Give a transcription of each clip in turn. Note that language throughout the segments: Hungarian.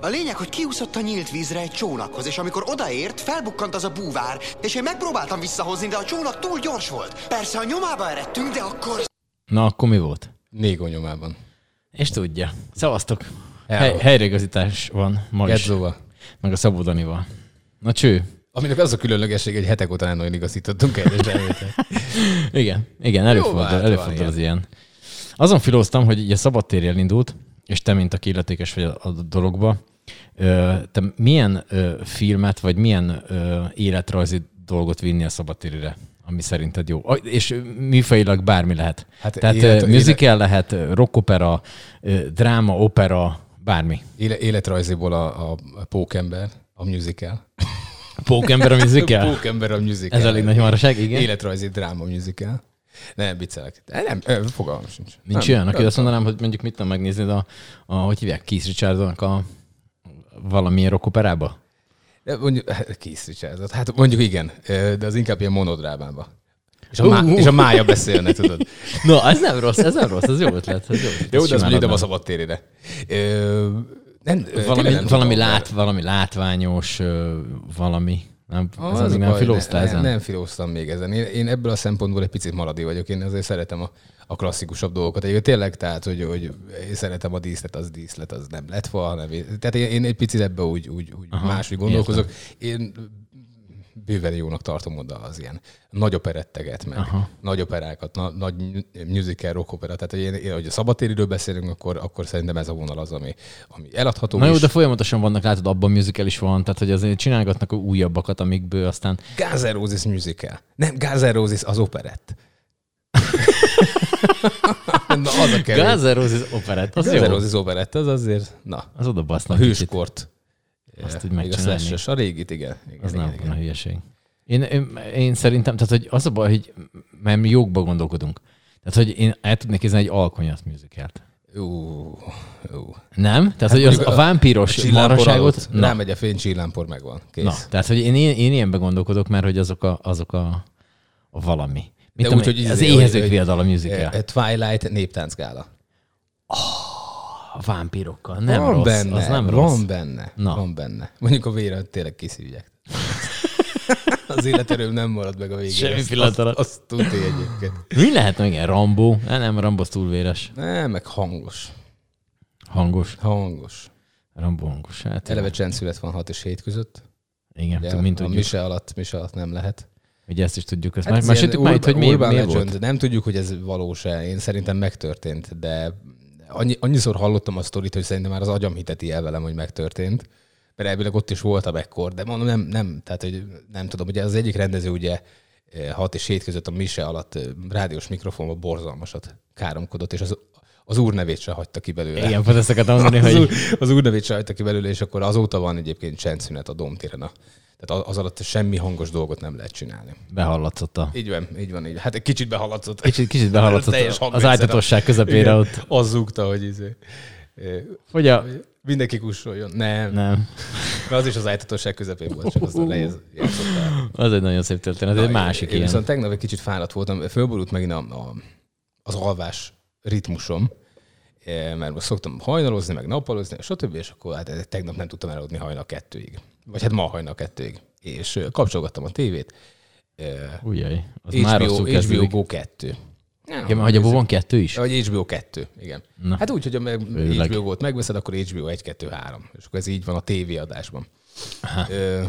A lényeg, hogy kiúszott a nyílt vízre egy csónakhoz, és amikor odaért, felbukkant az a búvár, és én megpróbáltam visszahozni, de a csónak túl gyors volt. Persze a nyomába eredtünk, de akkor... Na, akkor mi volt? Négó nyomában. És tudja. Szavaztok. El. Hely, helyreigazítás van ma is. Gedzóval. Meg a Szabódanival. Na cső. Aminek az a különlegesség, hogy hetek óta nem nagyon igazítottunk egyes. Igen, igen, előfordul, hát előfordul az ilyen. Azon filóztam, hogy ugye szabadtéri elindult, és te, mint aki illetékes vagy a a dologba, te milyen filmet, vagy milyen életrajzi dolgot vinni a szabadtérire, ami szerinted jó? És műfajilag bármi lehet. Hát Tehát élet- élet, musical lehet, rockopera, dráma, opera, bármi. Éle, életrajziból a, a, a Pókember, a musical. Pókember a musical? Pókember a musical. Ez elég nagy maraság, igen. Életrajzi dráma musical. Nem, viccelek. Nem, ö, fogalmam sincs. Nincs nem, olyan, aki azt mondanám, hogy mondjuk mit tudom megnézni a, a hogy hívják, Keith Richardsonnak a valamilyen rockoperába? De Mondjuk, hát, Keith Richards, hát mondjuk igen, de az inkább ilyen monodrámába. És a, má, és a mája beszélne, tudod. No, ez nem rossz, ez nem rossz, ez jó ötlet. Ez jó, ötlet. Jó, Ezt de simán mondjuk nem a adnám. szabadtérére. Ö, nem, valami, nem valami, lát, valami látványos, ö, valami. Nem, Ah, ez az még nem filóztál nem, ezen? Nem filóztam még ezen. Én, én ebből a szempontból egy picit maradi vagyok. Én azért szeretem a, a klasszikusabb dolgokat. Egyébként tényleg, tehát, hogy, hogy én szeretem a díszlet, az díszlet, az nem lett fa, hanem én, tehát én, én egy picit ebbe úgy, úgy, úgy máshogy gondolkozok. Én bőven jónak tartom oda az ilyen nagy operetteget, meg Aha. nagy operákat, na, nagy musical, rock opera. Tehát, én, én, hogy a szabadtériről beszélünk, akkor, akkor szerintem ez a vonal az, ami, ami eladható Na jó, is. de folyamatosan vannak, látod, abban musical is van, tehát hogy azért csinálgatnak újabbakat, amikből aztán... Roses musical. Nem, Roses az operett. na, az a kevés. Roses operett, az Roses operett, az azért, na, Az oda a basznak kicsit. Azt úgy a megcsinálni. slashes, a régit, igen. igen, Az igen, nem igen. a hülyeség. Én, én, én szerintem, tehát hogy az a baj, hogy mert mi jogba gondolkodunk. Tehát, hogy én el tudnék kézni egy alkonyat musicalt. Ú, ú. Nem? Tehát, hogy az, a vámpíros Csillámpor maraságot... Na, Rámegy a fény, csillámpor megvan. Kész. na, tehát, hogy én, én, én ilyenbe gondolkodok, mert hogy azok a, azok a, a valami. Mint De úgy, úgy, hogy az izé, éhezők hogy- viadal a Eh, musical. Twilight néptáncgála. A vámpírokkal. Nem van rossz. benne, az nem van rossz. benne, Na. van benne. Mondjuk a vére tényleg kiszívják. az életerőm nem marad meg a végén. Semmi Azt- pillanat azt- alatt. Azt tudja egyébként. Mi lehet még ilyen Rambó? Ne, nem, Rambó túl véres. Nem, meg hangos. Hangos. Hangos. Rambó hangos. Hát, Eleve csendszület van 6 és 7 között. igen, Ugye, mint a tudjuk. mise alatt, mise alatt nem lehet. Ugye ezt is tudjuk. Ezt Hát ez meséltük ilyen már itt, hogy mi, legend. volt? Nem tudjuk, hogy ez valós-e. Én szerintem megtörtént, de annyi, annyiszor hallottam a sztorit, hogy szerintem már az agyam hiteti el velem, hogy megtörtént. Mert elvileg ott is voltam ekkor, de mondom, nem, nem, tehát, hogy nem tudom, ugye az egyik rendező ugye 6 és 7 között a mise alatt eh, rádiós mikrofonba borzalmasat káromkodott, és az, az úr nevét se hagyta ki belőle. Igen, pont ezt akartam mondani, az, hogy úr, az úr nevét se hagyta ki belőle, és akkor azóta van egyébként csendszünet a Domtéren. a- Tehát az alatt semmi hangos dolgot nem lehet csinálni. behallatszott a... Így van, így van, így. Hát egy kicsit behallatszott. Kicsit, kicsit behallatszott az hangrendszer. ájtatosság közepére Igen, ott. Az zúgta, hogy izé. Hogy a... Mindenki kussoljon. Nem, nem. Mert az is az ájtatosság közepén volt, csak az lejez. Az egy nagyon szép történet. Ez egy másik én ilyen. Viszont tegnap egy kicsit fáradt voltam, fölborult megint a, a, az alvás ritmusom, mert most szoktam hajnalozni, meg nappalozni, stb. És akkor hát tegnap nem tudtam elaludni hajnal kettőig. Vagy hát ma hajnal kettőig. És eh, kapcsolgattam a tévét. Eh, Ujjaj, az már HBO, rosszul HBO kezdődik. Go 2. Igen, mert hogy abban van kettő is? Vagy HBO 2, igen. Na. Hát úgy, hogy a meg- Főleg. HBO Go-t megveszed, akkor HBO 1, 2, 3. És akkor ez így van a tévéadásban. Ö,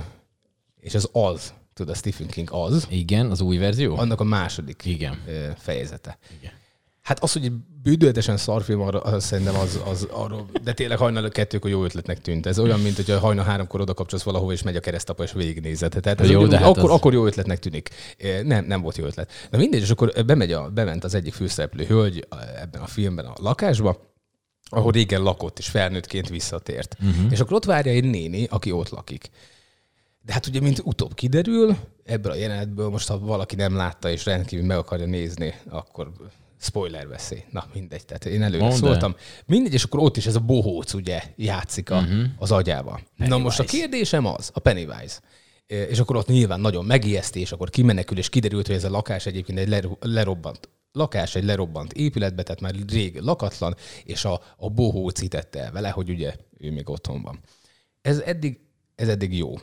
és az az, tudod, a Stephen King az, Igen, az új verzió? annak a második Igen. fejezete. Igen. Hát az, hogy egy bűdöltesen szarfilm, arra, az szerintem az, az arról, de tényleg hajnal kettőkor jó ötletnek tűnt. Ez olyan, mint hogy a hajnal háromkor oda kapcsolsz valahova, és megy a keresztapa, és végignézed. Tehát ez Jó, jó, de hát akkor, az- akkor jó ötletnek tűnik. Eh, Nem, nem volt jó ötlet. Na mindegy, és akkor bemegy a, bement az egyik főszereplő hölgy eh, ebben a filmben a lakásba, ahol régen lakott, és felnőttként visszatért. Uh-huh. És akkor ott várja egy néni, aki ott lakik. De hát ugye, mint utóbb kiderül, ebből a jelenetből most, ha valaki nem látta és rendkívül meg akarja nézni, akkor spoiler veszély. Na, mindegy, tehát én előre Mondd szóltam. Mindegy, és akkor ott is ez a bohóc ugye játszik a, uh-huh. az agyával. Na most a kérdésem az, a Pennywise. És akkor ott nyilván nagyon megijeszti, és akkor kimenekül, és kiderült, hogy ez a lakás egyébként egy ler- lerobbant lakás egy lerobbant épületbe, tehát már rég lakatlan, és a, a bohó citette el vele, hogy ugye ő még otthon van. Ez eddig, ez eddig jó.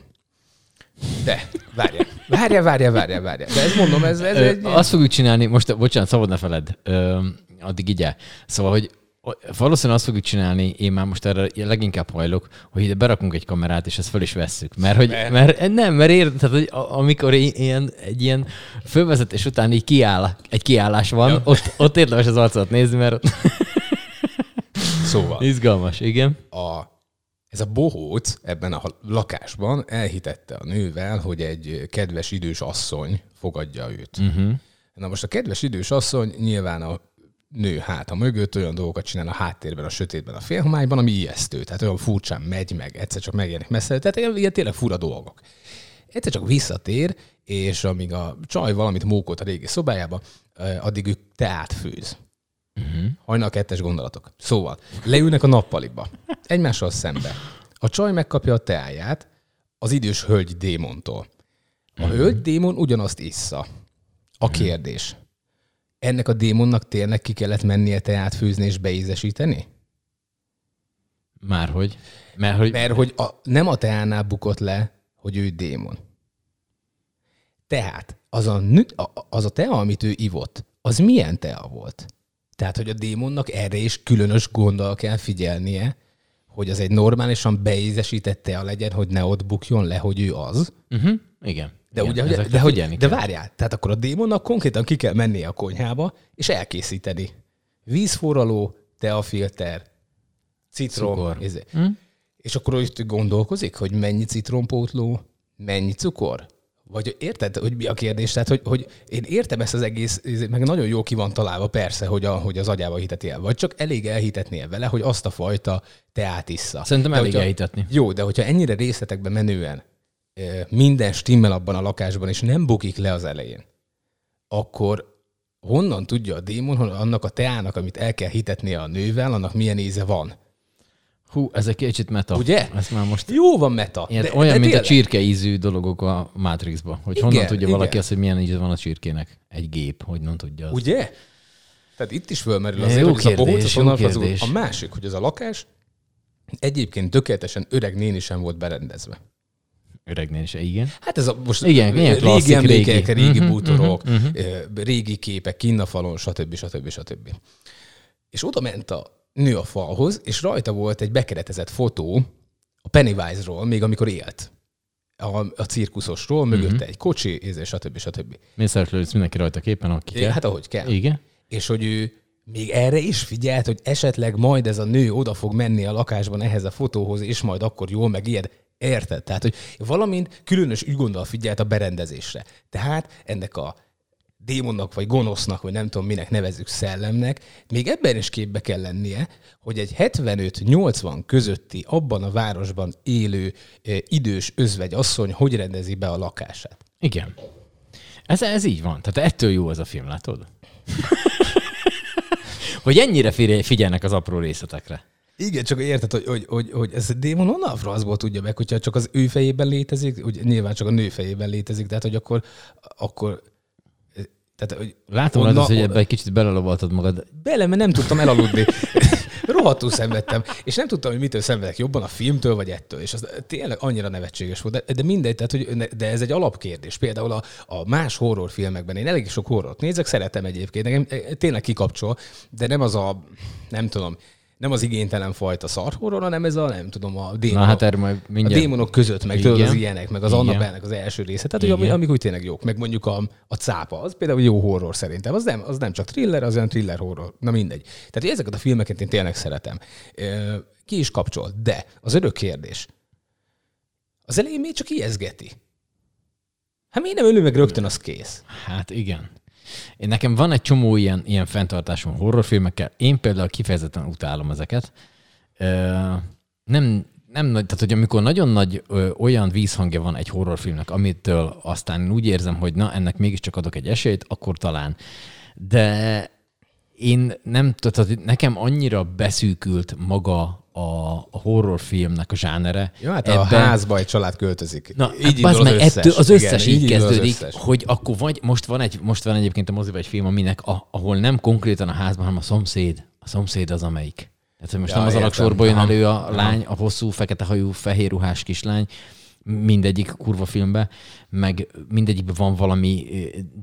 De, várja, várja, várja, várja, várja. De ezt mondom, ez, ez Ö, egy... Azt fogjuk csinálni, most, bocsánat, szabad ne feled, ö, addig így el. Szóval, hogy valószínűleg azt fogjuk csinálni, én már most erre leginkább hajlok, hogy ide berakunk egy kamerát, és ezt föl is vesszük. Mert, hogy, Mert- mert nem, mert ér, tehát, hogy amikor ilyen, egy ilyen fölvezetés után így kiáll, egy kiállás van, Ja. ott, ott érdemes az arcot nézni, mert Szóval. izgalmas, igen. a, ez a bohóc ebben a lakásban elhitette a nővel, hogy egy kedves idős asszony fogadja őt. Uh-huh. Na most a kedves idős asszony nyilván a nő háta mögött olyan dolgokat csinál a háttérben, a sötétben, a félhomályban, ami ijesztő. Tehát olyan furcsán megy meg, egyszer csak megjelenik messze. Tehát ilyen, ilyen tényleg fura dolgok. Egyszer csak visszatér, és amíg a csaj valamit mókolt a régi szobájába, eh, addig ő teát főz. Hajnal kettes gondolatok. Szóval, leülnek a nappaliba. Egymással szembe. A csaj megkapja a teáját az idős hölgy démontól. A hölgy démon ugyanazt issza. A kérdés. Ennek a démonnak tényleg ki kellett mennie teát főzni és beízesíteni? Márhogy. Mert hogy Mert hogy a, nem a teánál bukott le, hogy ő démon. Tehát az a, a- az a tea, amit ő ivott, az milyen tea volt? Tehát, hogy a démonnak erre is különös gonddal kell figyelnie, hogy az egy normálisan beízesített tea legyen, hogy ne ott bukjon le, hogy ő az. Uh-huh. Igen. De, Igen, ugye, de, hogy, de kell. várjál, tehát akkor a démonnak konkrétan ki kell mennie a konyhába, és elkészíteni. Vízforraló, teafilter, citrom. Cukor. Izé. És akkor úgy gondolkozik, hogy mennyi citrompótló, mennyi cukor? Vagy érted, hogy mi a kérdés? Tehát, hogy, hogy én értem ezt az egész, meg nagyon jó ki van találva persze, hogy, a, hogy az agyába hiteti el. Vagy csak elég elhitetnie vele, hogy azt a fajta teát issza. Szerintem De elég hogyha- elhitetni. Jó, de hogyha ennyire részletekben menően minden stimmel abban a lakásban, és nem bukik le az elején, akkor honnan tudja a démon, hogy annak a teának, amit el kell hitetnie a nővel, annak milyen íze van? Hú, ez egy kicsit meta. Ugye? Ez már most Jó van meta. Ilyen, de, olyan, de mint a tényleg. csirke ízű dologok a Matrixban. Hogy honnan Igen, tudja igen. valaki azt, hogy milyen íze van a csirkének? Egy gép, hogy nem tudja azt. Ugye? Tehát itt is fölmerül azért, hogy ez a kérdés, bohóc, az jó honnan kérdés. A másik, hogy az a lakás egyébként tökéletesen öreg néni sem volt berendezve. Öregnél is, igen. Hát ez a most Igen, régi klasszik, emlékek, régi. régi, Mhm, bútorok, ö, régi képek, kinn a falon, stb. stb. stb. És oda ment a nő a falhoz, és rajta volt egy bekeretezett fotó a Pennywise-ról, még amikor élt. A, a cirkuszosról, mögötte egy kocsi, és stb. stb. Mészáros Lőrinc mindenki rajta képen, aki kell. Hát ahogy kell. Igen. És hogy ő még erre is figyelt, hogy esetleg majd ez a nő oda fog menni a lakásban ehhez a fotóhoz, és majd akkor jól megijed. Érted? Tehát, hogy valamint különös ügygondal figyelt a berendezésre. Tehát ennek a démonnak, vagy gonosznak, vagy nem tudom minek nevezzük szellemnek, még ebben is képbe kell lennie, hogy egy 75-80 közötti, abban a városban élő eh, idős özvegy asszony hogy rendezi be a lakását. Igen. Ez, ez így van. Tehát ettől jó ez a film, látod? hogy ennyire figyel- figyelnek az apró részletekre. Igen, csak érted, hogy, hogy, hogy, hogy ez a démon honnan a francból tudja meg, hogyha csak az ő fejében létezik, ugye nyilván csak a nő fejében létezik, tehát hogy akkor, akkor tehát, hogy Látom Onnan- rajta, hogy ebbe egy kicsit belelovaltad magad. Bele, mert nem tudtam elaludni. Rohadtul szenvedtem, és nem tudtam, hogy mitől szenvedek jobban, a filmtől vagy ettől, és az tényleg annyira nevetséges volt. De, de mindegy, tehát, hogy, de ez egy alapkérdés. Például a, a más horrorfilmekben, én elég sok horrort nézek, szeretem egyébként, nekem eh, tényleg kikapcsol, de nem az a, nem tudom, nem az igénytelen fajta szar horror, hanem ez a, nem tudom, a démonok, Na hát majd a mindjárt. démonok között, meg tudod, az Igen. ilyenek, meg az Igen. Annabelle-nek az első része. Tehát, hogy ami, Igen. amik úgy tényleg jók. Meg mondjuk a, a cápa, az például jó horror szerintem. Az nem, az nem csak thriller, az olyan thriller horror. Na mindegy. Tehát hogy ezeket a filmeket én tényleg szeretem. Ki is kapcsol. De az örök kérdés. Az elején még csak ijeszgeti. Hát miért nem ölő meg rögtön, az kész? Hát igen. Én nekem van egy csomó ilyen, ilyen fenntartásom horrorfilmekkel. Én például kifejezetten utálom ezeket. Nem, nem nagy, tehát hogy amikor nagyon nagy ö, olyan vízhangja van egy horrorfilmnek, amitől aztán úgy érzem, hogy na, ennek mégiscsak adok egy esélyt, akkor talán. De én nem, tehát nekem annyira beszűkült maga a horrorfilmnek a zsánere. Ja, hát ebben... a házba egy család költözik. Na, így hát, meg, összes. Ettől az összes Igen, így, így kezdődik, az összes. hogy akkor vagy, most van, egy, most van egyébként a moziba egy film, aminek, a, ahol nem konkrétan a házban, hanem a szomszéd. A szomszéd az, amelyik. Tehát, hogy most ja, nem az alaksorból jön elő a lány, a hosszú, fekete hajú, fehér ruhás kislány, mindegyik kurva filmben, meg mindegyikben van valami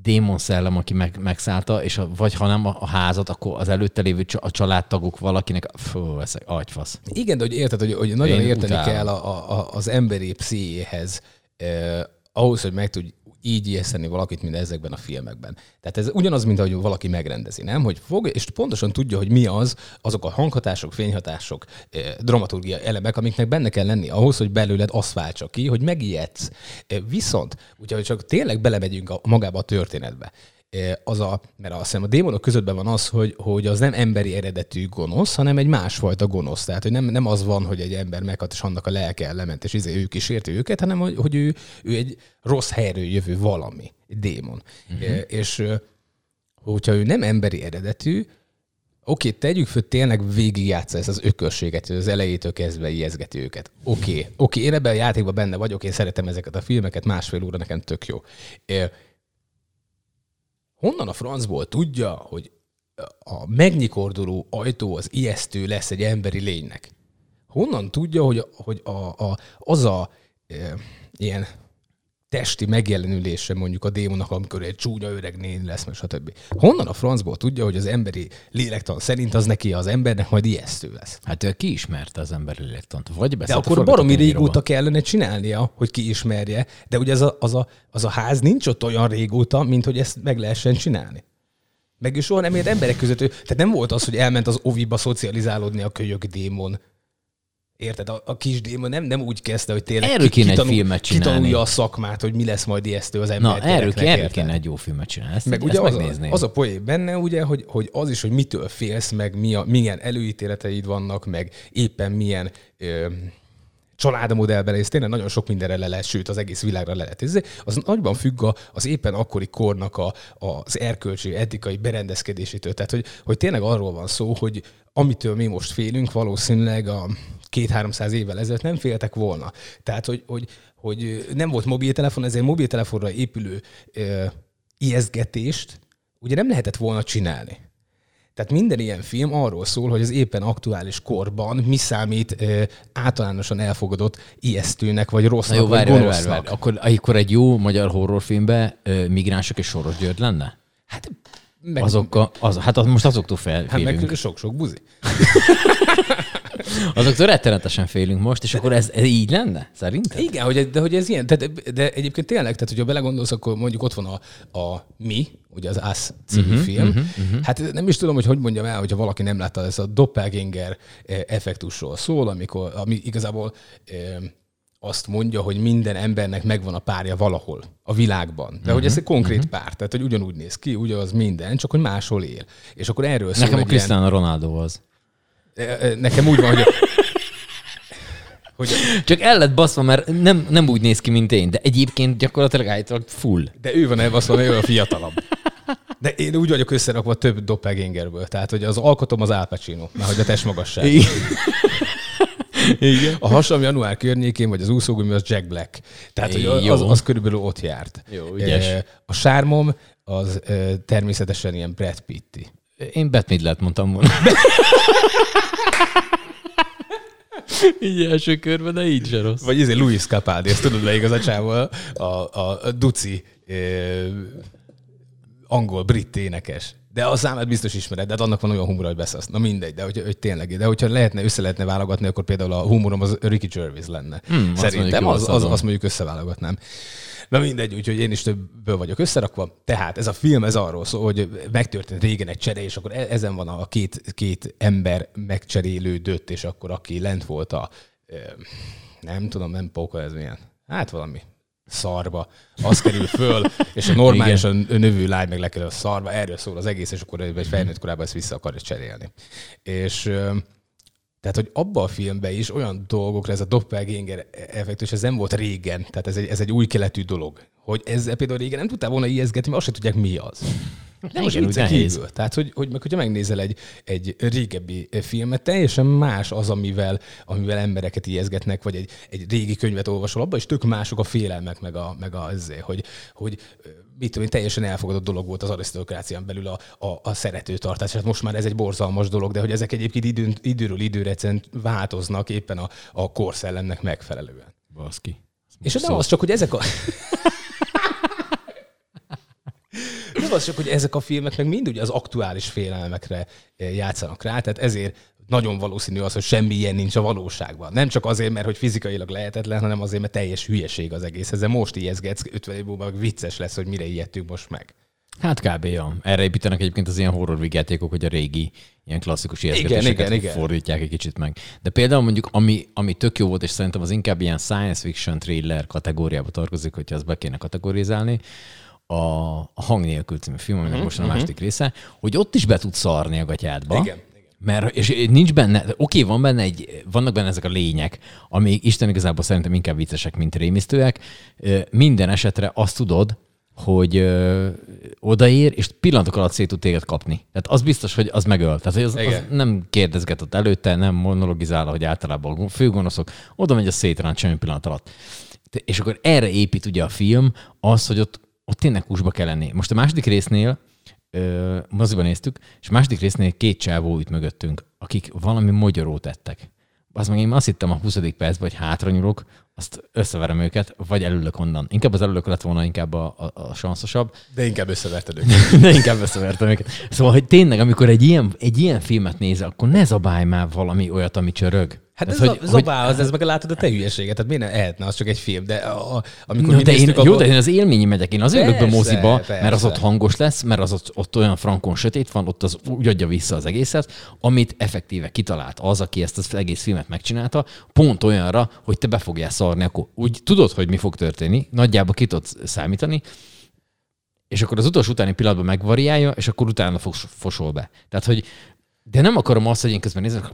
démon szellem, aki meg, megszállta, és a, vagy ha nem a, a házat, akkor az előtte lévő a családtagok valakinek, fú, ez agyfasz. Igen, de hogy érted, hogy, hogy nagyon Én érteni utálom. kell a, a, az emberi pszichéhez, eh, ahhoz, hogy meg tudj így ijeszteni valakit, mint ezekben a filmekben. Tehát ez ugyanaz, mint ahogy valaki megrendezi, nem? Hogy fog, és pontosan tudja, hogy mi az, azok a hanghatások, fényhatások, eh, dramaturgia elemek, amiknek benne kell lenni ahhoz, hogy belőled azt váltsa ki, hogy megijedsz. Eh, viszont, úgyhogy csak tényleg belemegyünk a, magába a történetbe, az a, mert azt hiszem a démonok közöttben van az, hogy, hogy az nem emberi eredetű gonosz, hanem egy másfajta gonosz. Tehát, hogy nem, nem az van, hogy egy ember meghalt, és annak a lelke lement, és izé ő kísérti őket, hanem hogy, hogy ő, ő egy rossz helyről jövő valami, egy démon. Uh-huh. És hogyha ő nem emberi eredetű, Oké, okay, tegyük föl, tényleg végigjátsza ezt az ökörséget, az elejétől kezdve ijeszgeti őket. Oké, okay. oké, okay, én ebben a játékban benne vagyok, én szeretem ezeket a filmeket, másfél óra nekem tök jó honnan a francból tudja, hogy a megnyikorduló ajtó az ijesztő lesz egy emberi lénynek? Honnan tudja, hogy, hogy a, a, az a e, ilyen testi megjelenülése mondjuk a démonnak, amikor egy csúnya öreg nén lesz, meg stb. Honnan a francból tudja, hogy az emberi lélektan szerint az neki az embernek majd ijesztő lesz? Hát ő ki ismerte az emberi lélektant? Vagy De akkor baromi régóta kellene csinálnia, hogy ki ismerje, de ugye az a, az, a, az a ház nincs ott olyan régóta, mint hogy ezt meg lehessen csinálni. Meg ő soha nem ért emberek között. Tehát nem volt az, hogy elment az oviba szocializálódni a kölyök démon Érted? A, a kis démon nem, nem úgy kezdte, hogy tényleg erről kéne kitanul, egy filmet csinálni. kitanulja a szakmát, hogy mi lesz majd ijesztő az ember. Na, erről, erről kéne egy jó filmet csinálni. Ezt, meg ezt ugye az, a, az a poén benne, ugye, hogy, hogy az is, hogy mitől félsz, meg mi a, milyen előítéleteid vannak, meg éppen milyen ö, családmodellben, és tényleg nagyon sok mindenre le lehet, sőt az egész világra le lehet. Az nagyban függ az éppen akkori kornak a, az erkölcsi, etikai berendezkedésétől. Tehát, hogy, hogy tényleg arról van szó, hogy amitől mi most félünk, valószínűleg a két-háromszáz évvel ezelőtt nem féltek volna. Tehát, hogy, hogy, hogy nem volt mobiltelefon, ezért mobiltelefonra épülő ö, ijesztgetést ugye nem lehetett volna csinálni. Tehát minden ilyen film arról szól, hogy az éppen aktuális korban mi számít ö, általánosan elfogadott ijesztőnek, vagy rossznak, jó, vagy várj, várj, várj. Akkor, akkor egy jó magyar horrorfilmben ö, migránsok és Soros György lenne? Hát meg, Azokkal, az, hát az, most azoktól fel, Hát meg sok-sok buzi. Azoktól rettenetesen félünk most, és akkor ez, ez így lenne, szerinted? Igen, hogy, de hogy ez ilyen, de, de egyébként tényleg, tehát hogyha belegondolsz, akkor mondjuk ott van a, a Mi, ugye az Us című uh-huh, film. Uh-huh, uh-huh. Hát nem is tudom, hogy hogy mondjam el, hogyha valaki nem látta, ez a doppelganger eh, effektusról szól, amikor, ami igazából azt mondja, hogy minden embernek megvan a párja valahol a világban. De uh-huh, hogy ez egy konkrét uh-huh. pár, tehát hogy ugyanúgy néz ki, ugyanaz minden, csak hogy máshol él. És akkor erről szól Nekem a Cristiano ilyen... Ronaldo az. Nekem úgy van, hogy hogy... Csak el lett baszva, mert nem, nem úgy néz ki, mint én, de egyébként gyakorlatilag állítólag full. De ő van elbaszva, mert ő a fiatalabb. De én úgy vagyok összerakva több doppelgangerből. Tehát, hogy az alkotom az Al Pacino, mert hogy a testmagasság. Igen. A hasam január környékén, vagy az úszógumi az Jack Black. Tehát, hogy az, az körülbelül ott járt. Jó, ügyes. A sármom az természetesen ilyen Brad Pitti. Én Beth Midlet mondtam volna. így első körben, de így se rossz. Vagy ezért Louis Capaldi, ezt tudod leigaz a a, a, a duci eh, angol-brit énekes. De a számát biztos ismered, de hát annak van olyan humor, hogy beszélsz. Na mindegy, de hogy, hogy tényleg. De hogyha lehetne, össze lehetne válogatni, akkor például a humorom az Ricky Gervais lenne. Hmm, Szerintem azt, az, az, azt mondjuk összeválogatnám. Na mindegy, úgyhogy én is többből vagyok összerakva. Tehát ez a film ez arról szól, hogy megtörtént régen egy csere, és akkor e- ezen van a két, két ember megcserélődött, és akkor aki lent volt a nem tudom, nem póka ez milyen. Hát valami szarba, az kerül föl, és a normálisan növő lány meg lekerül a szarba, erről szól az egész, és akkor egy felnőtt korában ezt vissza akarja cserélni. És tehát, hogy abba a filmben is olyan dolgokra, ez a doppelganger effektus, ez nem volt régen, tehát ez egy, ez egy új keletű dolog. Hogy ez például régen nem tudtál volna ijeszgetni, mert azt sem tudják, mi az. Most Igen, viccen úgy nehéz. kívül. Tehát, hogy, hogy meg, hogyha megnézel egy, egy régebbi filmet, teljesen más az, amivel, amivel embereket ijeszgetnek, vagy egy, egy régi könyvet olvasol, abban is tök mások a félelmek, meg a, meg a ezé, hogy, hogy mit tudom én, teljesen elfogadott dolog volt az arisztokrácián belül a, a, a szeretőtartás. Hát most már ez egy borzalmas dolog, de hogy ezek egyébként időn, időről időre egyszerűen változnak éppen a, a korszellemnek megfelelően. Baszki. És nem az csak, hogy ezek a... Nem az csak, hogy ezek a filmek meg mind ugye az aktuális félelmekre eh, játszanak rá, tehát ezért nagyon valószínű az, hogy semmi ilyen nincs a valóságban. Nem csak azért, mert hogy fizikailag lehetetlen, hanem azért, mert teljes hülyeség az egész. Ezzel most ijeszgetsz, 50 év múlva vicces lesz, hogy mire ijedtünk most meg. Hát kb. Ja. Erre építenek egyébként az ilyen horror vigyátékok, hogy a régi, ilyen klasszikus igen, ijeszgetéseket igen. fordítják egy kicsit meg. De például mondjuk, ami, ami tök jó volt, és szerintem az inkább ilyen science fiction thriller kategóriába tartozik, hogyha ezt be kéne kategorizálni, a, a Hang nélkül című film, aminek uh-huh, most a második része, hogy ott is be tud szarni a gatyádba. Igen. Mert, és nincs benne, oké, van benne egy, vannak benne ezek a lények, amik Isten igazából szerintem inkább viccesek, mint rémisztőek. Minden esetre azt tudod, hogy ö, odaér, és pillanatok alatt szét tud téged kapni. Tehát az biztos, hogy az megöl. Tehát hogy az, az Igen. nem kérdezget ott előtte, nem monologizál, hogy általában a főgonoszok, oda megy a szétránt semmi pillanat alatt. És akkor erre épít ugye a film az, hogy ott, ott tényleg húsba kell lenni. Most a második résznél ö, moziban néztük, és a második résznél két csávó ült mögöttünk, akik valami magyarót tettek. Az meg én azt hittem a 20. percben, hogy hátra nyúlok, azt összeverem őket, vagy elülök onnan. Inkább az elülök lett volna inkább a, a, a sanszosabb, De inkább összeverted őket. de inkább összevertem őket. Szóval, hogy tényleg, amikor egy ilyen, egy ilyen filmet nézel, akkor ne zabálj már valami olyat, ami csörög. Hát ez, Tehát, hogy, zabál, az, ez meg látod a te hülyeséget, tehát miért ne ehetne, az csak egy film, de a, amikor No, mi de én, néztük, jó, akkor- de én az élményi megyek. Én azért ülök be moziba, persze. mert az ott hangos lesz, mert az ott, ott olyan frankon sötét van, ott az úgy adja vissza az egészet, amit effektíve kitalált az, aki ezt az egész filmet megcsinálta, pont olyanra, hogy te be fogjál szarni, akkor úgy tudod, hogy mi fog történni, nagyjából ki tudsz számítani, és akkor az utolsó utáni pillanatban megvariálja, és akkor utána fos, fosol be. Tehát, hogy de nem akarom azt, hogy én közben nézek,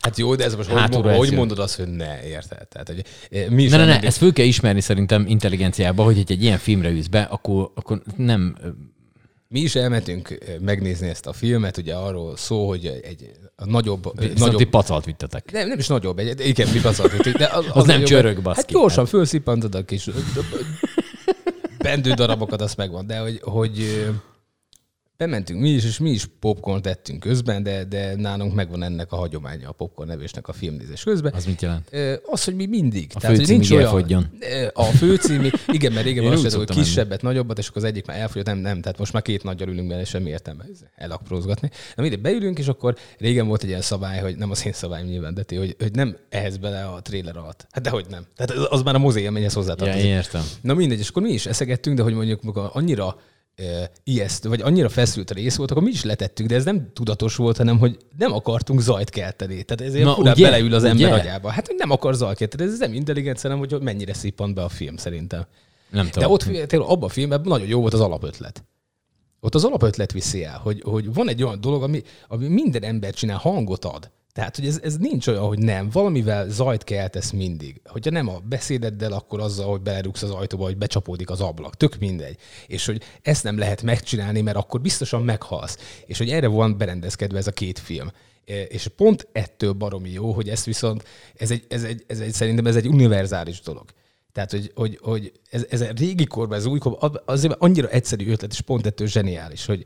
Hát jó, de ez most hogy, Hátulra hogy egyszerű. mondod azt, hogy ne, érted? Tehát, hogy eh, mi is Ne, ne, ne, ezt föl kell ismerni szerintem intelligenciába, hogy egy, ilyen filmre ülsz be, akkor, akkor nem... Mi is elmentünk megnézni ezt a filmet, ugye arról szó, hogy egy a nagyobb... Nagyobb... Ti pacalt vittetek. nem, nem is nagyobb, egy, igen, mi passzalt, de az, Az nem nagyobb- csörög, baszki. Hát gyorsan fölszippantod a kis bendő darabokat, az megvan, de hogy, hogy bementünk mi is, és mi is popcorn tettünk közben, de, de nálunk megvan ennek a hagyománya a popcorn nevésnek a filmnézés közben. Az mit jelent? Az, hogy mi mindig. A hogy főcímig elfogyjon. Ö, A főcími, igen, mert régen csináltuk, hogy kisebbet, nagyobbat, és akkor az egyik már elfogyott, nem, nem, tehát most már két nagyjal ülünk benne, semmi értelme elakprózgatni. Na mindegy, beülünk, és akkor régen volt egy ilyen szabály, hogy nem az én szabályom nyilván, de ti, hogy, hogy nem ehhez bele a trailer alatt. Hát dehogy nem. Tehát az- az már a mozi élményhez Ja, hozzátartozik. én értem. Na mindegy, és akkor mi is eszegettünk, de hogy mondjuk amikor annyira ijesztő, vagy annyira feszült a rész volt, akkor mi is letettük, de ez nem tudatos volt, hanem hogy nem akartunk zajt kelteni. Tehát ezért Na, ugye? beleül az ember Ugye? agyába. Hát, hogy nem akar zajt kelteni, ez nem intelligencia, hanem hogy mennyire szippant be a film szerintem. Nem De ott tényleg abban a filmben nagyon jó volt az alapötlet. Ott az alapötlet viszi el, hogy, hogy van egy olyan dolog, ami, ami minden ember csinál, hangot ad. Tehát, hogy ez, ez nincs olyan, hogy nem. Valamivel zajt keltesz mindig. Hogyha nem a beszédeddel, akkor azzal, hogy belerúgsz az ajtóba, hogy becsapódik az ablak. Tök mindegy. És hogy ezt nem lehet megcsinálni, mert akkor biztosan meghalsz. És hogy erre van berendezkedve ez a két film. E, És pont ettől baromi jó, hogy ez viszont, ez egy, ez egy, ez egy, szerintem ez egy univerzális dolog. Tehát, hogy, hogy, hogy ez, ez a régi korban, ez új korban, azért annyira egyszerű ötlet, és pont ettől zseniális, hogy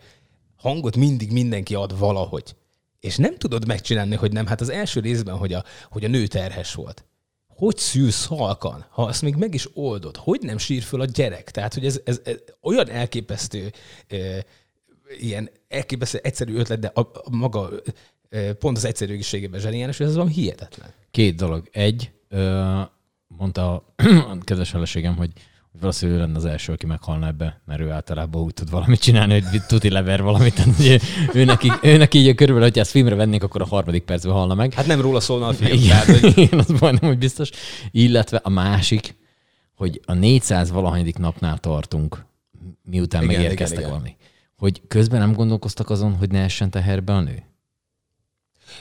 hangot mindig mindenki ad valahogy. És nem tudod megcsinálni, hogy nem. Hát az első részben, hogy a, hogy a nő terhes volt. Hogy szűrsz halkan, ha azt még meg is oldod? Hogy nem sír föl a gyerek? Tehát, hogy ez, ez, ez olyan elképesztő, e, ilyen elképesztő egyszerű ötlet, de a, a maga e, pont az egyszerűségében zseniális, hogy ez van hihetetlen. Két dolog. Egy, mondta a kedves feleségem, hogy valószínűleg ő lenne az első, aki meghalna ebbe, mert ő általában úgy tud valamit csinálni, hogy tuti lever valamit. Tehát, ugye, ő, neki, ő neki így körülbelül, hogyha ezt filmre vennék, akkor a harmadik percben halna meg. Hát nem róla szólna a film. Igen, Tehát, hogy igen, az majdnem, hogy biztos. Illetve a másik, hogy a 400 valahanyadik napnál tartunk, miután Igen, megérkeztek igen, igen. valami. Hogy közben nem gondolkoztak azon, hogy ne essen teherbe a nő?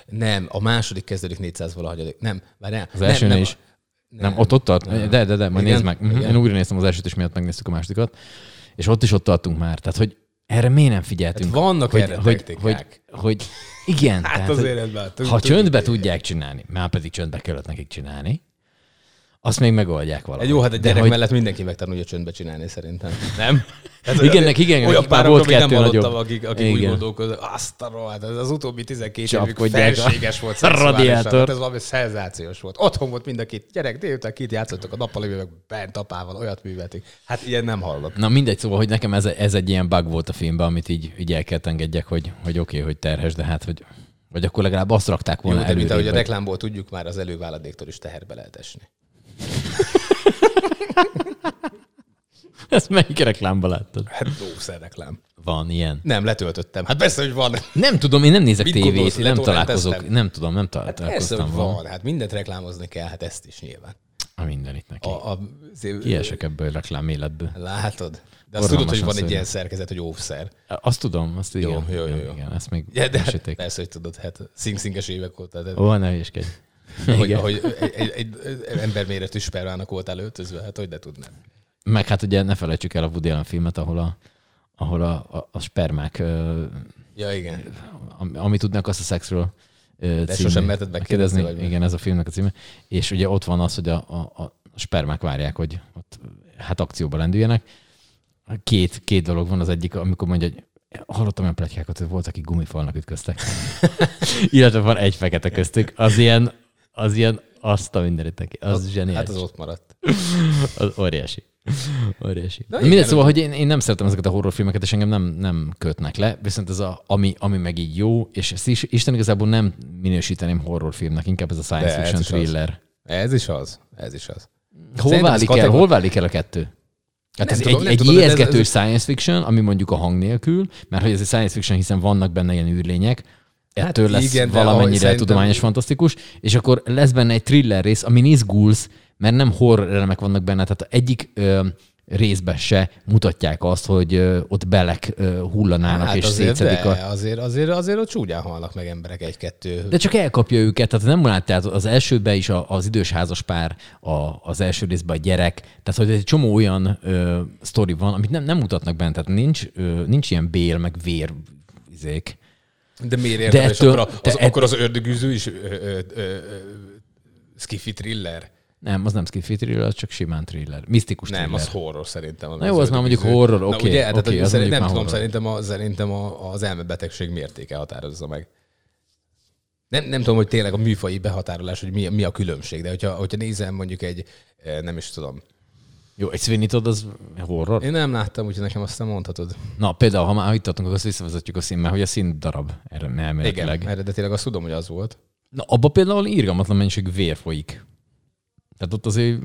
Nem, a második kezdődik 400 valahogy. Nem, várjál. Az elsőnél nem, is. Nem, ott ott tart? De, de, de, majd Igen, nézd meg. Igen. Én újra néztem az elsőt, és miatt megnéztük a másodikat. És ott is ott tartunk már. Tehát, hogy Erre miért nem figyeltünk? Hát vannak hogy, erre hogy, hogy, hogy, igen, Hát tehát, hogy ez már- ha csöndbe tudják csinálni, már pedig csöndbe kellett nekik csinálni, azt még megoldják valahogy. Jó, hát egy gyerek hogy- mellett mindenki megtanulja csöndbe csinálni szerintem. Nem? Ez Igen, neki igen, olyan nekik párokról volt még nem kettő hallottam, akik, akik úgy Igen. gondolkoznak, azt a rohadt, ez az utóbbi 12 évük Csapkodják a felséges volt radiátort. Hát Ez valami szenzációs volt. Otthon volt mind a két gyerek, délután két játszottak a nappalivel, bent apával, olyat művelték. Hát ilyen nem hallok. Na mindegy, szóval, hogy nekem ez, ez egy ilyen bug volt a filmben, amit így, így el kellett engedjek, hogy, hogy oké, okay, hogy terhes, de hát, hogy vagy akkor legalább azt rakták Jó, volna de mint ahogy a előrébb, hogy- reklámból tudjuk, már az előváladéktól is teherbe lehet esni. Ezt melyik reklámban láttad? Hát lószer reklám. Van ilyen. Nem, letöltöttem. Hát persze, hogy van. Nem tudom, én nem nézek Mit tévét, gondolsz, nem találkozok, nem tudom, nem ta- Hát persze, hogy találkoztam van. Hát mindent reklámozni kell, hát ezt is nyilván. A mindenit neki. A, a, Kiesek ebből a reklám életből. Látod? De azt tudod, hogy van egy ilyen szerkezet, hogy óvszer. Azt tudom, azt igen. Jó, jó, jó, igen, jó. Igen, ezt még Ja, de mesélték. persze, hogy tudod, hát szingszinges évek óta. De, Ó, ne hülyeskedj. hogy, ahogy egy, egy, egy, emberméretű spermának voltál öltözve, hát hogy ne tudnám. Meg hát ugye ne felejtsük el a Woody Allen filmet, ahol a, ahol a, a, a spermák, Ja, igen. am- amit tudnak azt a szexről De című- sosem merted megkérdezni, vagy? Igen, ez a filmnek a címe. És ugye ott van az, hogy a, a, a spermák várják, hogy ott, hát akcióba lendüljenek. Két, két dolog van az egyik, amikor mondja, hogy hallottam olyan pletykákat, hogy volt, akik gumifalnak ütköztek. Illetve van egy fekete köztük. Az ilyen, az ilyen azt a mindenit neki. Az, az zseniális. Hát az ott maradt. Az óriási. Óriási. Na Mindegy, szóval, hogy én, én nem szeretem ezeket a horrorfilmeket, és engem nem, nem kötnek le, viszont ez a, ami, ami meg így jó, és ezt is, Isten igazából nem minősíteném horrorfilmnek, inkább ez a science De fiction is az. thriller. Ez is az. Ez is az. Hol Szerintem válik, el, kategor- hol válik el a kettő? Hát Nem ez tudom, egy, egy tudom, de ez- ijeszgető ez- science fiction, ami mondjuk a hang nélkül, mert hogy ez egy science fiction, hiszen vannak benne ilyen űrlények, ettől Hát lesz igen, valamennyire szerintem- tudományos, fantasztikus, és akkor lesz benne egy thriller rész, amin izgulsz, mert nem horror elemek vannak benne, tehát egyik ö, részben se mutatják azt, hogy ö, ott belek ö, hullanának Hát és azért, szétszedik de, a... azért, azért, azért ott csúnyán halnak meg emberek egy-kettő. De csak elkapja őket, tehát nem láttál az elsőben is a- az idős házas pár, a, az első részben a gyerek, tehát hogy egy csomó olyan ö, sztori van, amit nem, nem mutatnak benne, tehát nincs, ö, nincs ilyen bél, meg vér izék. De miért érted? És ettől- akkor, de az, ett- akkor az ördögűző is ö, ö, ö, ö, skifi thriller? Nem, az nem skifi thriller, az csak simán thriller. Misztikus Nem, thriller. az horror szerintem. Na jó, az már mondjuk horror, oké, ugye, tehát, oké, hogy az szerint, nem tudom, horror. szerintem, a, szerintem a, az elmebetegség mértéke határozza meg. Nem, nem tudom, hogy tényleg a műfai behatárolás, hogy mi, mi a különbség, de hogyha, hogyha nézem mondjuk egy, eh, nem is tudom. Jó, egy Sweeney Todd az horror? Én nem láttam, úgyhogy nekem azt nem mondhatod. Na, például, ha már itt tartunk, akkor azt visszavezetjük a színbe, hogy a szín darab erre Igen, elméletileg. eredetileg azt tudom, hogy az volt. Na, abba például írgalmatlan mennyiség vér folyik. Tehát ott azért,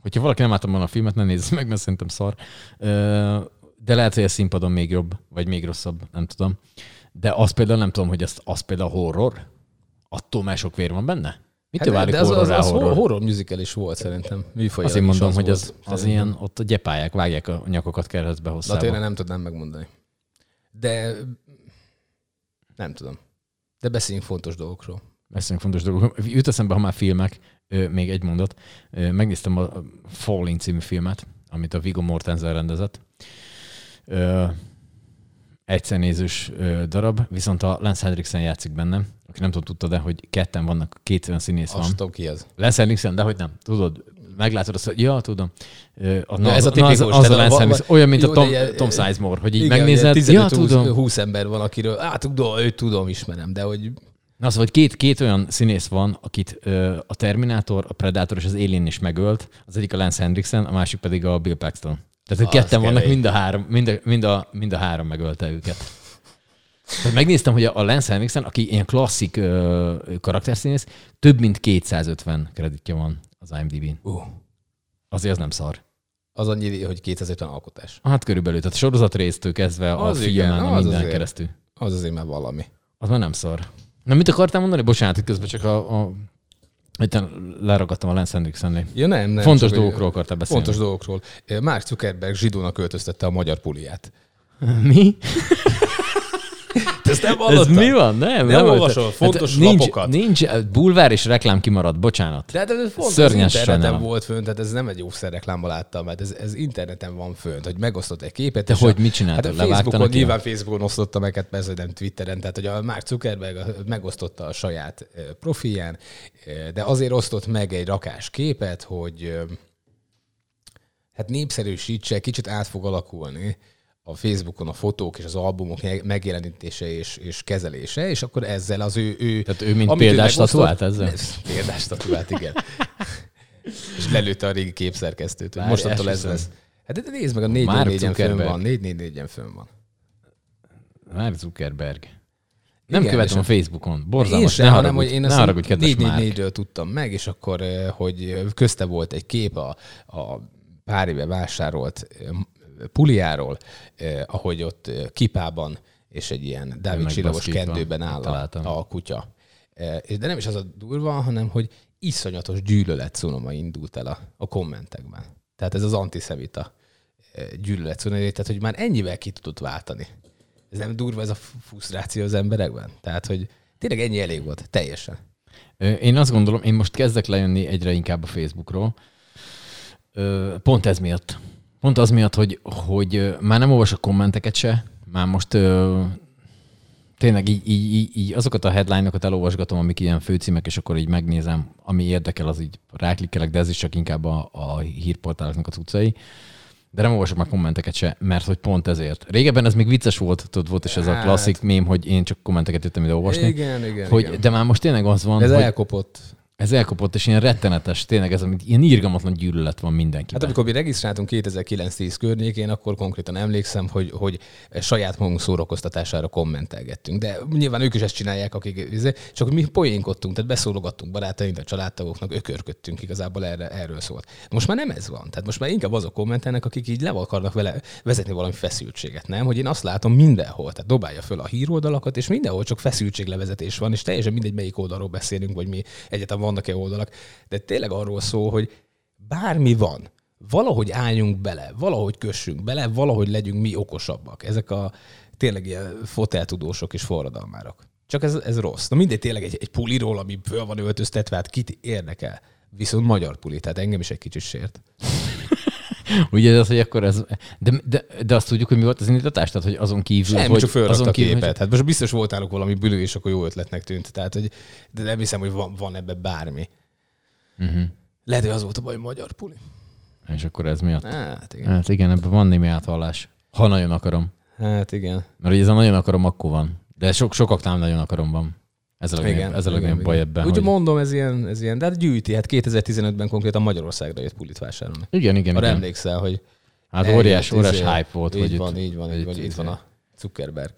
hogyha valaki nem látta volna a filmet, ne nézze meg, mert szerintem szar. De lehet, hogy a színpadon még jobb, vagy még rosszabb, nem tudom. De azt például nem tudom, hogy az, az például horror. Attól már sok vér van benne? Mitől válik Hát de az, az, horrorrá az horror? horror, horror musical is volt szerintem. Műfaj Azt én mondom, hogy az, volt, az ilyen, ott a gyepálják, vágják a nyakokat keresztbe De hosszába. tényleg nem tudnám megmondani. De nem tudom. De beszéljünk fontos dolgokról. Beszéljünk fontos dolgok. Jut eszembe, ha már filmek, még egy mondat. Megnéztem a Falling című filmet, amit a Viggo Mortensen rendezett. Egyszernézős darab, viszont a Lance Henriksen játszik benne, aki nem tudom, tudta, de hogy ketten vannak, két olyan színész Azt van. tudom ki az. Lance Henriksen, de hogy nem, tudod, meglátod azt, hogy ja, tudom. A, Ja, ez a na, az, tipikus, az, a Lance Henriksen, olyan, mint jó, a Tom, ilyen- Tom Sizemore, hogy így Igen, megnézed, ugye ja, 15-20 tudom. 20 ember van, akiről, hát tudom, őt tudom, ismerem, de hogy Na szóval, két, két olyan színész van, akit ö, a Terminátor, a Predator és az Alien is megölt. Az egyik a Lance Henriksen, a másik pedig a Bill Paxton. Tehát, hogy ketten vannak, mind a, három, mind, a, mind, a, mind a három megölte őket. Tehát megnéztem, hogy a Lance Henriksen, aki ilyen klasszik ö, karakterszínész, több mint 250 kreditja van az IMDb-n. uh, Azért az nem szar. az annyi, hogy 250 alkotás. Hát körülbelül, tehát a sorozat résztől kezdve a Az igen, filmen, a minden azért. keresztül. Az azért már valami. Az már nem szar. Na, mit akartál mondani? Bocsánat, itt közben csak a, a itt leragadtam a Lance Henriksennél. Ja, nem, nem. Fontos dolgokról akartál beszélni. Fontos dolgokról. Mark Zuckerberg zsidónak költöztette a magyar puliát. Mi? Ezt nem Ez hallottam. mi van? Nem, Nem volt. olvasol fontos nincs, lapokat. Nincs, bulvár és reklám kimaradt, bocsánat. De hát ez fontos, Szörnyes interneten sajnálom. volt fönt, tehát ez nem egy jószerreklámban láttam, mert ez, ez interneten van fönt, hogy megosztott egy képet. De hogy a, mit csináltad? Hát a Facebookon, nyilván Facebookon osztotta meg, hát persze nem Twitteren, tehát hogy a Mark Zuckerberg megosztotta a saját profilján, de azért osztott meg egy rakás képet, hogy hát népszerűsítse, kicsit át fog alakulni a Facebookon a fotók és az albumok megjelenítése és, és kezelése, és akkor ezzel az ő... ő Tehát ő mint példás tatuált ezzel? Példás tatuált, igen. és lelőtte a régi képszerkesztőt, hogy Várj, mostantól ez lesz. Hát de nézd meg, a Mark 4 4 fönn van, 4 4 4 fönn van. Már Zuckerberg. Nem Igen, követem a Facebookon. Borzalmas. Én sem, ne hanem, hogy én ne azt haragudj, kedves 4 Márk. 4 ről tudtam meg, és akkor, eh, hogy közte volt egy kép a, a pár éve vásárolt eh, puliáról, eh, ahogy ott eh, kipában és egy ilyen Dávid csillagos kendőben áll Találtam. a, kutya. Eh, De nem is az a durva, hanem hogy iszonyatos gyűlölet szunoma indult el a, a kommentekben. Tehát ez az antiszemita eh, gyűlölet szunoma, tehát hogy már ennyivel ki tudott váltani. Ez nem durva ez a frusztráció az emberekben? Tehát, hogy tényleg ennyi elég volt, teljesen. Én azt gondolom, én most kezdek lejönni egyre inkább a Facebookról. Pont ez miatt. Pont az miatt, hogy, hogy már nem olvasok kommenteket se, már most ö, tényleg így, így, így, így azokat a headline-okat elolvasgatom, amik ilyen főcímek, és akkor így megnézem, ami érdekel, az így ráklikkelek, de ez is csak inkább a, a hírportáloknak a cuccai. De nem olvasok már kommenteket se, mert hogy pont ezért. Régebben ez még vicces volt, tudod, volt is ez a Hát. klasszik mém, hogy én csak kommenteket jöttem ide olvasni. Igen, igen, hogy, igen. De már most tényleg az van, Ez hogy elkopott. Ez elkopott, és ilyen rettenetes, tényleg ez, amit ilyen irgalmatlan gyűlölet van mindenkiben. Hát amikor mi regisztráltunk 2009-10 környékén, akkor konkrétan emlékszem, hogy, hogy saját magunk szórakoztatására kommentelgettünk. De nyilván ők is ezt csinálják, akik, izé, csak mi poénkodtunk, tehát beszólogattunk barátainknak, családtagoknak, ökörködtünk igazából erre, erről szólt. Most már nem ez van. Tehát most már inkább azok kommentelnek, akik így le akarnak vele vezetni valami feszültséget, nem? Hogy én azt látom mindenhol, tehát dobálja föl a híroldalakat, és mindenhol csak feszültséglevezetés van, és teljesen mindegy, melyik oldalról beszélünk, vagy mi egyetem vannak-e oldalak. De tényleg arról szól, hogy bármi van, valahogy álljunk bele, valahogy kössünk bele, valahogy legyünk mi okosabbak. Ezek a tényleg ilyen foteltudósok és forradalmárok. Csak ez, ez rossz. Na mindegy, tényleg egy, egy puliról, ami föl van öltöztetve, hát kit érdekel. Viszont magyar puli, tehát engem is egy kicsit sért. Ugye az, hogy akkor ez... De, de, de azt tudjuk, hogy mi volt az indítatás? Tehát, hogy azon kívül... Nem, hogy csak fölrakta azon a kívül, képet. Hogy... Hát most biztos volt náluk valami bülő, és akkor jó ötletnek tűnt. Tehát, hogy, de nem hiszem, hogy van, van ebbe bármi. Uh-huh. Lehet, hogy az volt a baj, magyar puli. És akkor ez miatt. Hát igen. Hát igen, ebben van némi átvallás. Ha nagyon akarom. Hát igen. Mert ugye ez a nagyon akarom, akkor van. De sok, sokaknál nagyon akarom van. Ez a legnagyobb, ez a legnagyobb baj ebben. Úgy hogy... mondom, ez ilyen, ez ilyen, de hát gyűjti. Hát 2015-ben konkrétan Magyarországra jött pulit vásárolni. Igen, igen, Arra igen. emlékszel, hogy Hát óriás, óriás izé, hype volt. Így hogy van, itt, így van, így van, itt van a Zuckerberg.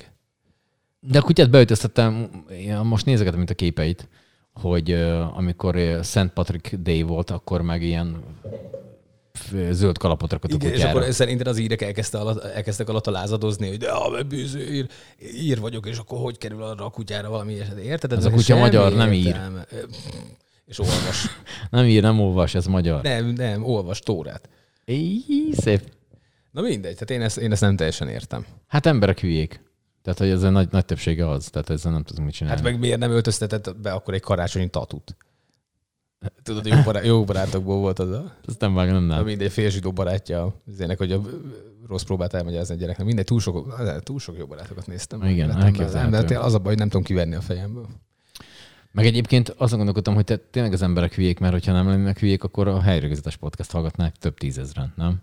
De a kutyát beütöztettem, én most nézegetem, mint a képeit, hogy amikor Szent Patrick Day volt, akkor meg ilyen zöld kalapot rakott a Igen, és kutyára. akkor szerinted az írek elkezdte alatt, elkezdtek alatt lázadozni, hogy de a bűző ír, ír vagyok, és akkor hogy kerül arra a kutyára valami eset. Érted? Ez a kutya magyar, nem ír. értelme. És olvas. Nem ír, nem olvas, ez magyar. nem, nem, olvas Tórát. Éj, szép. Na mindegy, tehát én ezt, én ezt nem teljesen értem. Hát emberek hülyék. Tehát, hogy ez a nagy, nagy többsége az. Tehát ezzel nem tudunk mit csinálni. Hát meg miért nem öltöztetett be akkor egy karácsonyi tatut? Tudod, jó, bará- jó barátokból volt az a... Ez nem vágom, nem, nem. mindegy, félzsidó barátja az ének, hogy a rossz próbát elmagyarázni a gyereknek. Mindegy, túl sok, túl sok jó barátokat néztem. Igen, elképzelhető. De az a baj, hogy nem tudom kivenni a fejemből. Meg egyébként azon gondolkodtam, hogy te, tényleg az emberek hülyék, mert hogyha nem lennének hülyék, akkor a helyrögzetes podcast hallgatnák több tízezren, nem?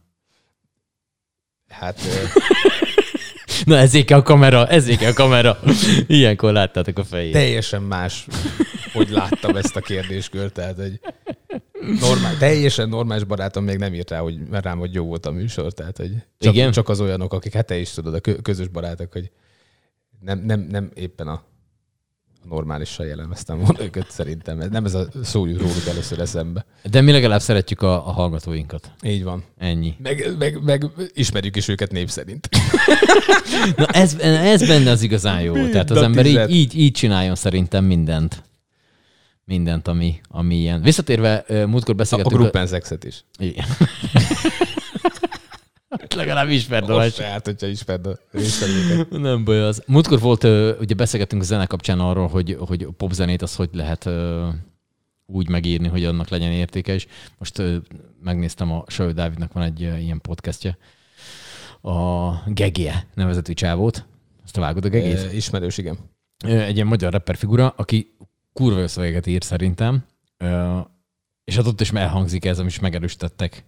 Hát Na ezért kell a kamera, ezért kell a kamera. Ilyenkor láttátok a fejét. teljesen más, hogy láttam ezt a kérdéskört. Tehát, hogy normál, teljesen normális barátom még nem írt rá, hogy rám, hogy jó volt a műsor. Tehát, hogy csak, Igen? csak az olyanok, akik, hát te is tudod, a kö- közös barátok, hogy nem, nem, nem éppen a normálissal jellemeztem volna őket szerintem. Nem ez a szó jut róluk először eszembe. De mi legalább szeretjük a, a hallgatóinkat. Így van. Ennyi. Meg, meg, meg ismerjük is őket név szerint. Na ez, ez benne az igazán jó. Tehát az ember így, így, így csináljon szerintem mindent. Mindent, ami, ami ilyen. Visszatérve, múltkor A, a beszélgettünk... gruppen szexet is. Igen. legalább ismerd a járt, hogyha ismerd a. Nem baj az. Múltkor volt, ugye beszélgettünk a zene kapcsán arról, hogy, hogy a popzenét az hogy lehet úgy megírni, hogy annak legyen értéke is. Most megnéztem, a Sajó Dávidnak van egy ilyen podcastje, a Gegie nevezetű csávót. Azt vágod a Gegét? Ismerős, igen. Egy ilyen magyar rapper figura, aki kurva jó szövegeket ír szerintem, és hát ott is elhangzik ez, amit is megerősítettek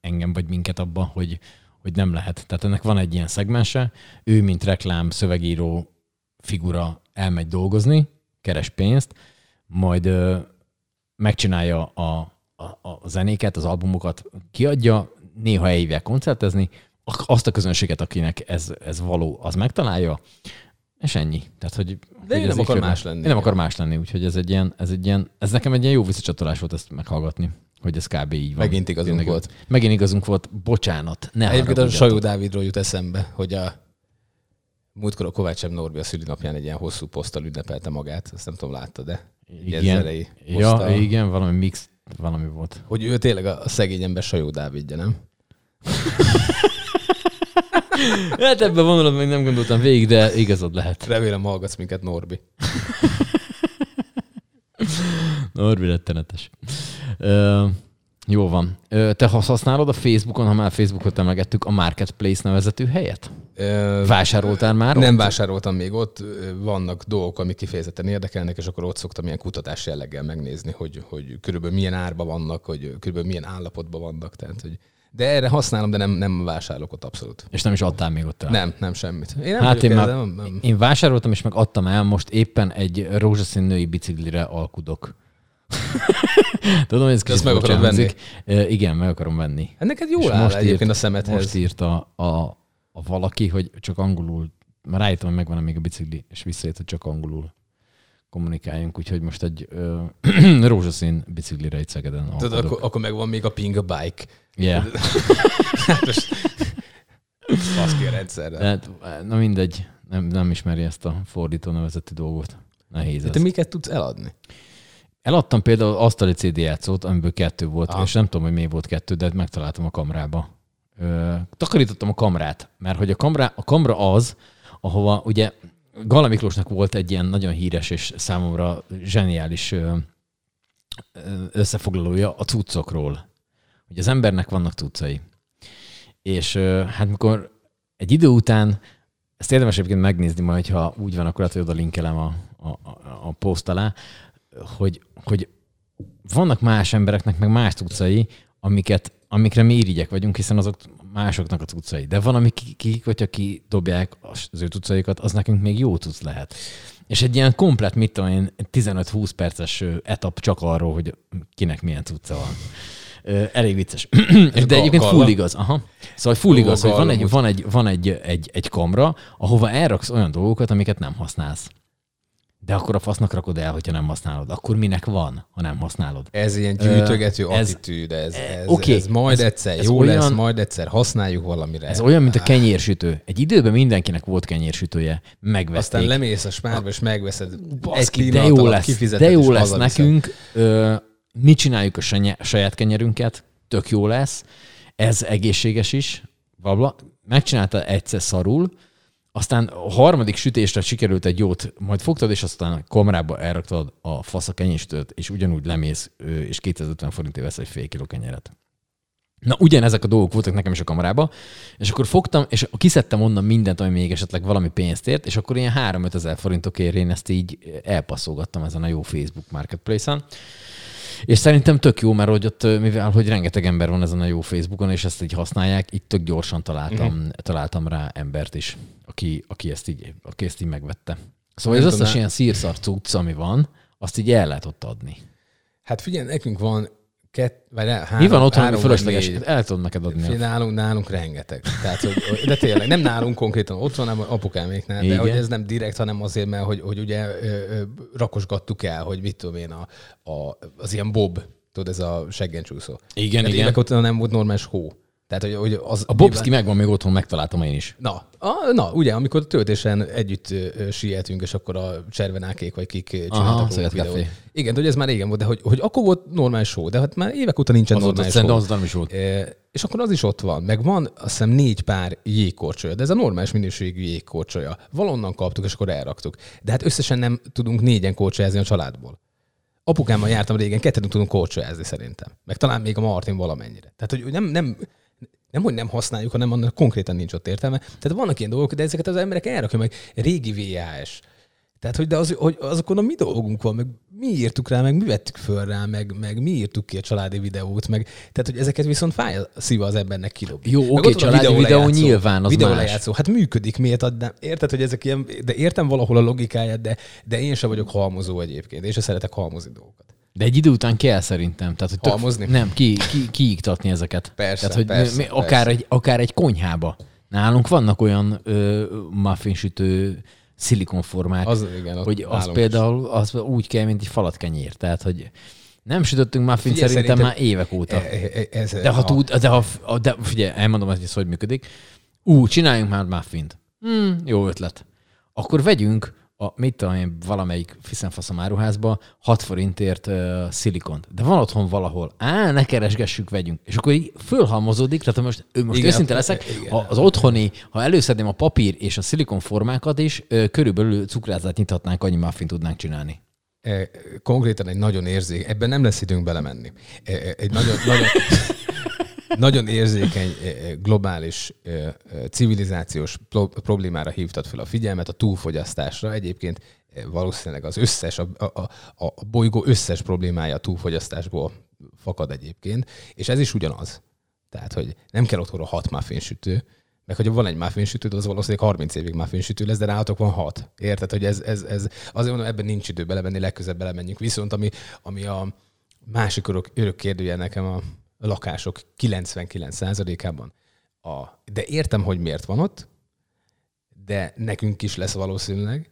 engem vagy minket abban, hogy, hogy nem lehet. Tehát ennek van egy ilyen szegmense, ő, mint reklám szövegíró figura elmegy dolgozni, keres pénzt, majd megcsinálja a, a, a zenéket, az albumokat, kiadja, néha elhívják koncertezni, azt a közönséget, akinek ez, ez való, az megtalálja, és ennyi. Tehát, hogy, De hogy ő nem akar más lenni. Én nem akar más lenni, úgyhogy ez egy ilyen, ez egy ilyen, ez nekem egy ilyen jó visszacsatolás volt ezt meghallgatni, hogy ez kb. így van. Megint igazunk Tényleg- volt. Megint igazunk volt. Bocsánat. Ne Egyébként a. Sajó Dávidról jut eszembe, hogy a múltkor a Kovács M. Norbi a szülinapján egy ilyen hosszú poszttal ünnepelte magát, azt nem tudom, látta, de Igen. Ja, igen, valami mix, valami volt. hogy ő tényleg a a szegény ember Sajó Dávidja, nem? Hát ebben vonalon még nem gondoltam végig, de igazad lehet. Remélem hallgatsz minket, Norbi. Norbi rettenetes. Ö, jó van. Ö, te hasz- használod a Facebookon, ha már Facebookot emlegettük, a Marketplace nevezetű helyet? Ö, Vásároltál már? nem ott? vásároltam még ott, vannak dolgok, amik kifejezetten érdekelnek, és akkor ott szoktam ilyen kutatás jelleggel megnézni, hogy, hogy körülbelül milyen árba vannak, hogy körülbelül milyen állapotban vannak. Tehát, hogy de erre használom, de nem, nem vásárolok ott abszolút. És nem is adtál még ott el? Nem, nem semmit. Én nem Hát én már, nem, nem. én vásároltam, és meg adtam el, most éppen egy rózsaszín női biciklire alkudok. Tudom, hogy ez kicsit meg akarod hangzik. Ö, Igen, meg akarom venni. Hát neked És jól áll most egyébként írt- a szemedhez. Most írta a, a valaki, hogy csak angolul, már rájöttem, hogy megvan még a bicikli, és visszajött, hogy csak angolul kommunikáljunk, úgyhogy most egy ö, rózsaszín biciklire egy Szegeden Tudod, akkor, akkor megvan még a ping a bike. Yeah. Fasz ki a rendszerre. Tehát, na mindegy, nem, nem ismeri ezt a fordító nevezetű dolgot. Nehéz De ez. te miket tudsz eladni? Eladtam például asztali CD játszót, amiből kettő volt, Aha. és nem tudom, hogy miért volt kettő, de megtaláltam a kamrába. Ö, takarítottam a kamrát, mert hogy a kamra, a kamra az, ahova ugye Gala Miklósnak volt egy ilyen nagyon híres és számomra zseniális összefoglalója a cuccokról. Hogy az embernek vannak cuccai. És hát mikor egy idő után, ezt érdemes egyébként megnézni majd, ha úgy van, akkor lehet, hogy oda linkelem a, a, a, a poszt alá, hogy, hogy vannak más embereknek meg más cuccai, amiket, amikre mi irigyek vagyunk, hiszen azok másoknak a cuccai. De van, amik, kik, hogyha kidobják az ő cuccaikat, az nekünk még jó cucc lehet. És egy ilyen komplet, mit tudom én, 15-20 perces etap csak arról, hogy kinek milyen cucca van. Elég vicces. De egyébként full igaz. Aha. Szóval full igaz, hogy van egy, van egy, van egy, egy, egy kamra, ahova elraksz olyan dolgokat, amiket nem használsz. De akkor a fasznak rakod el, hogyha nem használod. Akkor minek van, ha nem használod? Ez ilyen gyűjtögető ez- attitűd, ez, ez, oké, ez majd ez- egyszer ez jó olyan- lesz, majd egyszer használjuk valamire. Ez olyan, mint a kenyérsütő. Egy időben mindenkinek volt kenyérsütője, megvették. Aztán lemész a spárba, és megveszed egy Baszki, de pillanat jó lesz, de jó lesz hazaviszed. nekünk. Ö, mi csináljuk a saját kenyerünket, tök jó lesz. Ez egészséges is. Babla, megcsinálta egyszer szarul, aztán a harmadik sütésre sikerült egy jót, majd fogtad, és aztán a kamrába elraktad a fasz a kenyéstőt, és ugyanúgy lemész, és 250 forintért vesz egy fél kiló kenyeret. Na, ugyanezek a dolgok voltak nekem is a kamerába, és akkor fogtam, és kiszedtem onnan mindent, ami még esetleg valami pénzt ért, és akkor ilyen 3-5 ezer forintokért én ezt így elpasszolgattam ezen a jó Facebook Marketplace-en. És szerintem tök jó, mert hogy ott, mivel hogy rengeteg ember van ezen a jó Facebookon, és ezt így használják, így tök gyorsan találtam, uh-huh. találtam rá embert is, aki, aki, ezt így, aki ezt így megvette. Szóval Nem az összes ilyen szírszar cucc, ami van, azt így el lehet ott adni. Hát figyelj, nekünk van kett, vagy ne, három, Mi van otthon, három fölösleges? El tudom neked adni. Nálunk, nálunk rengeteg. Tehát, hogy, de tényleg, nem nálunk konkrétan otthon, hanem apukáméknál, de Igen. hogy ez nem direkt, hanem azért, mert hogy, hogy ugye rakosgattuk el, hogy mit tudom én, a, a, az ilyen bob, tudod, ez a seggencsúszó. Igen, Tehát igen. évek óta nem volt normális hó. Tehát, hogy, hogy az A Bobski megvan még otthon, megtaláltam én is. Na, a, na, ugye, amikor töltésen együtt ö, sietünk, és akkor a cservenákék vagy kik csináltak róla Szöget videót. Café. Igen, de hogy ez már régen volt, de hogy, hogy akkor volt normális show, de hát már évek óta nincsen Azóta normális show. az nem is volt. E, és akkor az is ott van. Meg van azt hiszem négy pár jégkorcsolya, de ez a normális minőségű jégkorcsolya. Valonnan kaptuk, és akkor elraktuk. De hát összesen nem tudunk négyen korcsolyázni a családból. Apukámmal jártam régen, ketten tudunk korcsolyázni szerintem. Meg talán még a Martin valamennyire. Tehát, hogy nem, nem, nem, hogy nem használjuk, hanem annak konkrétan nincs ott értelme. Tehát vannak ilyen dolgok, de ezeket az emberek elrakják meg. Régi VHS. Tehát, hogy, de az, hogy azokon a mi dolgunk van, meg mi írtuk rá, meg mi vettük föl rá, meg, meg mi írtuk ki a családi videót, meg tehát, hogy ezeket viszont fáj a szíva az embernek kidobni. Jó, oké, a családi videó videólejátszó. nyilván, az videólejátszó. Hát működik, miért adnám? Érted, hogy ezek ilyen, de értem valahol a logikáját, de, de én sem vagyok halmozó egyébként, és sem szeretek halmozni dolgokat. De egy idő után kell szerintem. Tehát, hogy tök, Halmozni? Nem, ki, ki, kiiktatni ezeket. Persze, Tehát, hogy persze, mi, akár, persze. egy, akár egy konyhába. Nálunk vannak olyan ö, muffinsütő szilikonformák, Az igen, hogy az például az úgy kell, mint egy falat kenyér. Tehát, hogy nem sütöttünk muffin szerintem szerintem- már évek óta. E- e- Ez, De ha tud, de, ha, de figyelj, elmondom, hogy ez hogy működik. Ú, csináljunk már muffint. Hmm, jó ötlet. Akkor vegyünk a, mit tudom én, valamelyik fiszenfaszom áruházba 6 forintért uh, szilikont. De van otthon valahol. Á, ne keresgessük, vegyünk. És akkor így fölhalmozódik, tehát most, ő most Igen, őszinte leszek, igen. ha az otthoni, ha előszedném a papír és a szilikon formákat is, ö, körülbelül cukrázát nyithatnánk, annyi muffin tudnánk csinálni. E, konkrétan egy nagyon érzékeny, ebben nem lesz időnk belemenni. Egy nagyon, nagyon, nagyon érzékeny, e, e, globális e, e, civilizációs pro- problémára hívtad fel a figyelmet, a túlfogyasztásra. Egyébként valószínűleg az összes, a, a, a, bolygó összes problémája a túlfogyasztásból fakad egyébként, és ez is ugyanaz. Tehát, hogy nem kell otthonra hat muffin sütő, meg hogyha van egy muffin sütő, az valószínűleg 30 évig muffin sütő lesz, de nálatok van hat. Érted, hogy ez, ez, ez azért mondom, ebben nincs idő belemenni, legközebb belemenjünk. Viszont ami, ami a másik örök, örök kérdője nekem a lakások 99%-ában. A, de értem, hogy miért van ott, de nekünk is lesz valószínűleg,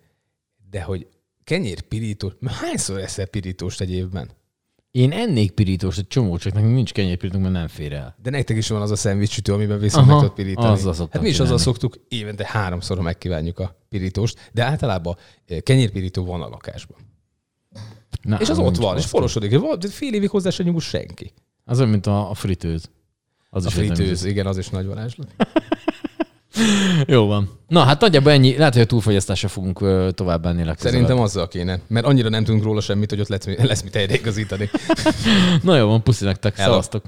de hogy kenyér pirító, hányszor eszel pirítóst egy évben? Én ennék pirítóst egy csomó, csak nekünk nincs kenyérpirítónk, mert nem fér el. De nektek is van az a szendvics amiben viszont Aha, meg tudod pirítani. azzal hát mi is azzal szoktuk, évente háromszor megkívánjuk a pirítóst, de általában eh, kenyérpirító van a lakásban. Na, és az ott van, és forosodik. Fél évig hozzá se nyugul senki. Az olyan, mint a, a fritőz. Az A is fritőz, igen, az is nagy varázslat. Jó van. Na, hát nagyjából ennyi. Lehet, hogy a túlfogyasztásra fogunk ö, tovább menni legközelebb. Szerintem azzal kéne, mert annyira nem tudunk róla semmit, hogy ott lesz, lesz mit helyreigazítani. Na jó van, puszi nektek. Hello. Szevasztok.